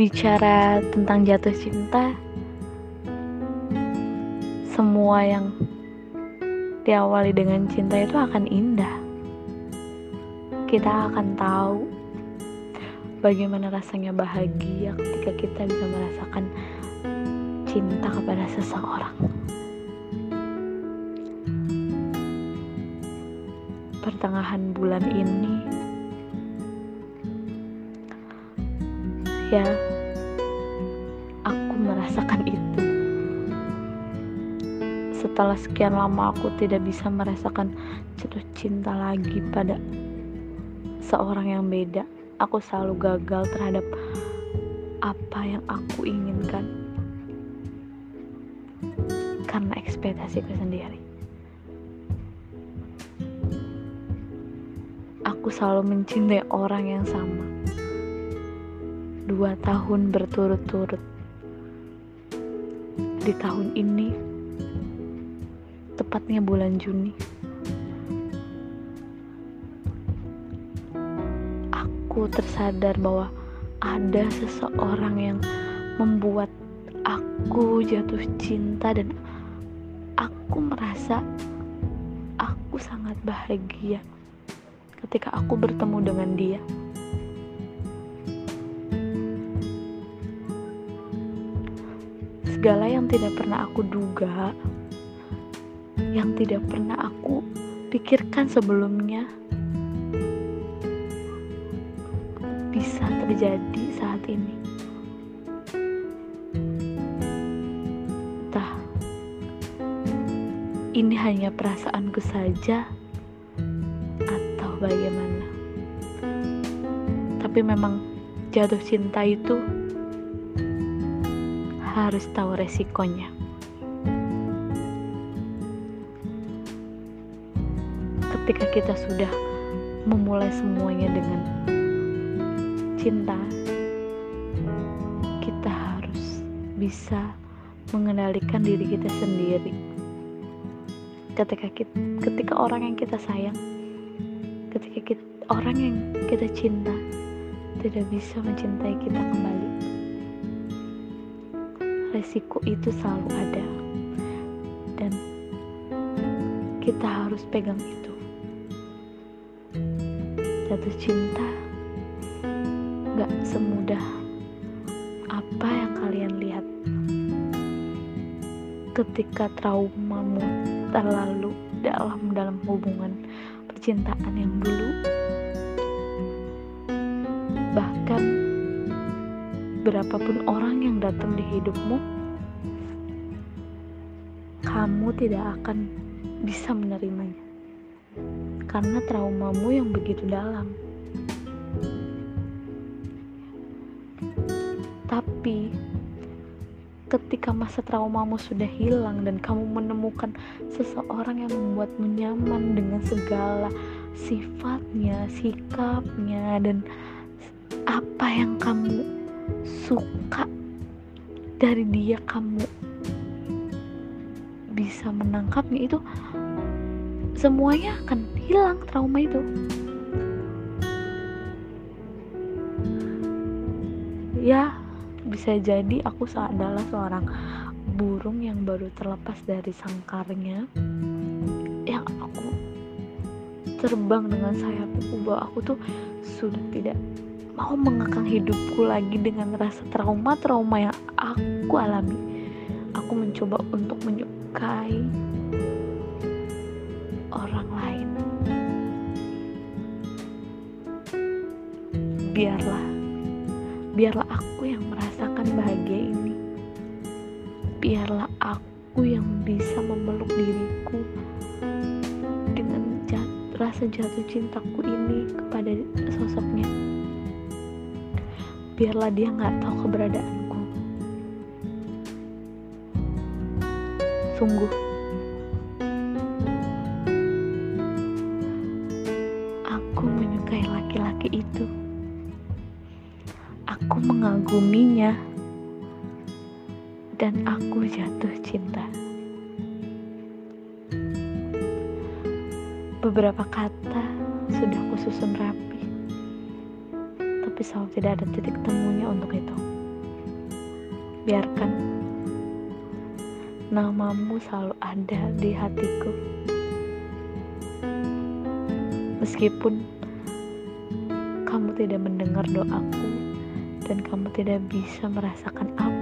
bicara tentang jatuh cinta, semua yang diawali dengan cinta itu akan indah. Kita akan tahu bagaimana rasanya bahagia ketika kita bisa merasakan cinta kepada seseorang. Pertengahan bulan ini, ya, aku merasakan itu. Setelah sekian lama, aku tidak bisa merasakan jatuh cinta lagi pada seorang yang beda. Aku selalu gagal terhadap apa yang aku inginkan karena ekspektasiku sendiri. Aku selalu mencintai orang yang sama. Dua tahun berturut-turut. Di tahun ini, tepatnya bulan Juni, aku tersadar bahwa ada seseorang yang membuat aku jatuh cinta dan aku merasa aku sangat bahagia ketika aku bertemu dengan dia. Segala yang tidak pernah aku duga, yang tidak pernah aku pikirkan sebelumnya, bisa terjadi saat ini. Entah, ini hanya perasaanku saja atau bagaimana. Tapi memang jatuh cinta itu harus tahu resikonya. Ketika kita sudah memulai semuanya dengan cinta, kita harus bisa mengendalikan diri kita sendiri. Ketika kita, ketika orang yang kita sayang, ketika kita, orang yang kita cinta tidak bisa mencintai kita kembali, resiko itu selalu ada, dan kita harus pegang itu. Jatuh cinta gak semudah apa yang kalian lihat ketika traumamu terlalu dalam dalam hubungan percintaan yang dulu bahkan berapapun orang yang datang di hidupmu kamu tidak akan bisa menerimanya. Karena traumamu yang begitu dalam. Tapi ketika masa traumamu sudah hilang dan kamu menemukan seseorang yang membuatmu nyaman dengan segala sifatnya, sikapnya dan apa yang kamu suka dari dia kamu bisa menangkapnya itu semuanya akan hilang trauma itu. Ya bisa jadi aku adalah seorang burung yang baru terlepas dari sangkarnya yang aku terbang dengan sayapku bahwa aku tuh sudah tidak mau mengekang hidupku lagi dengan rasa trauma-trauma yang aku alami. Aku mencoba untuk menyukai orang lain. Biarlah biarlah aku yang merasakan bahagia ini. Biarlah aku yang bisa memeluk diriku dengan jat rasa jatuh cintaku ini kepada sosoknya biarlah dia nggak tahu keberadaanku. Sungguh aku menyukai laki-laki itu. Aku mengaguminya dan aku jatuh cinta. Beberapa kata sudah kususun rapi, tapi selalu tidak ada titik temunya untuk itu. biarkan namamu selalu ada di hatiku meskipun kamu tidak mendengar doaku dan kamu tidak bisa merasakan apa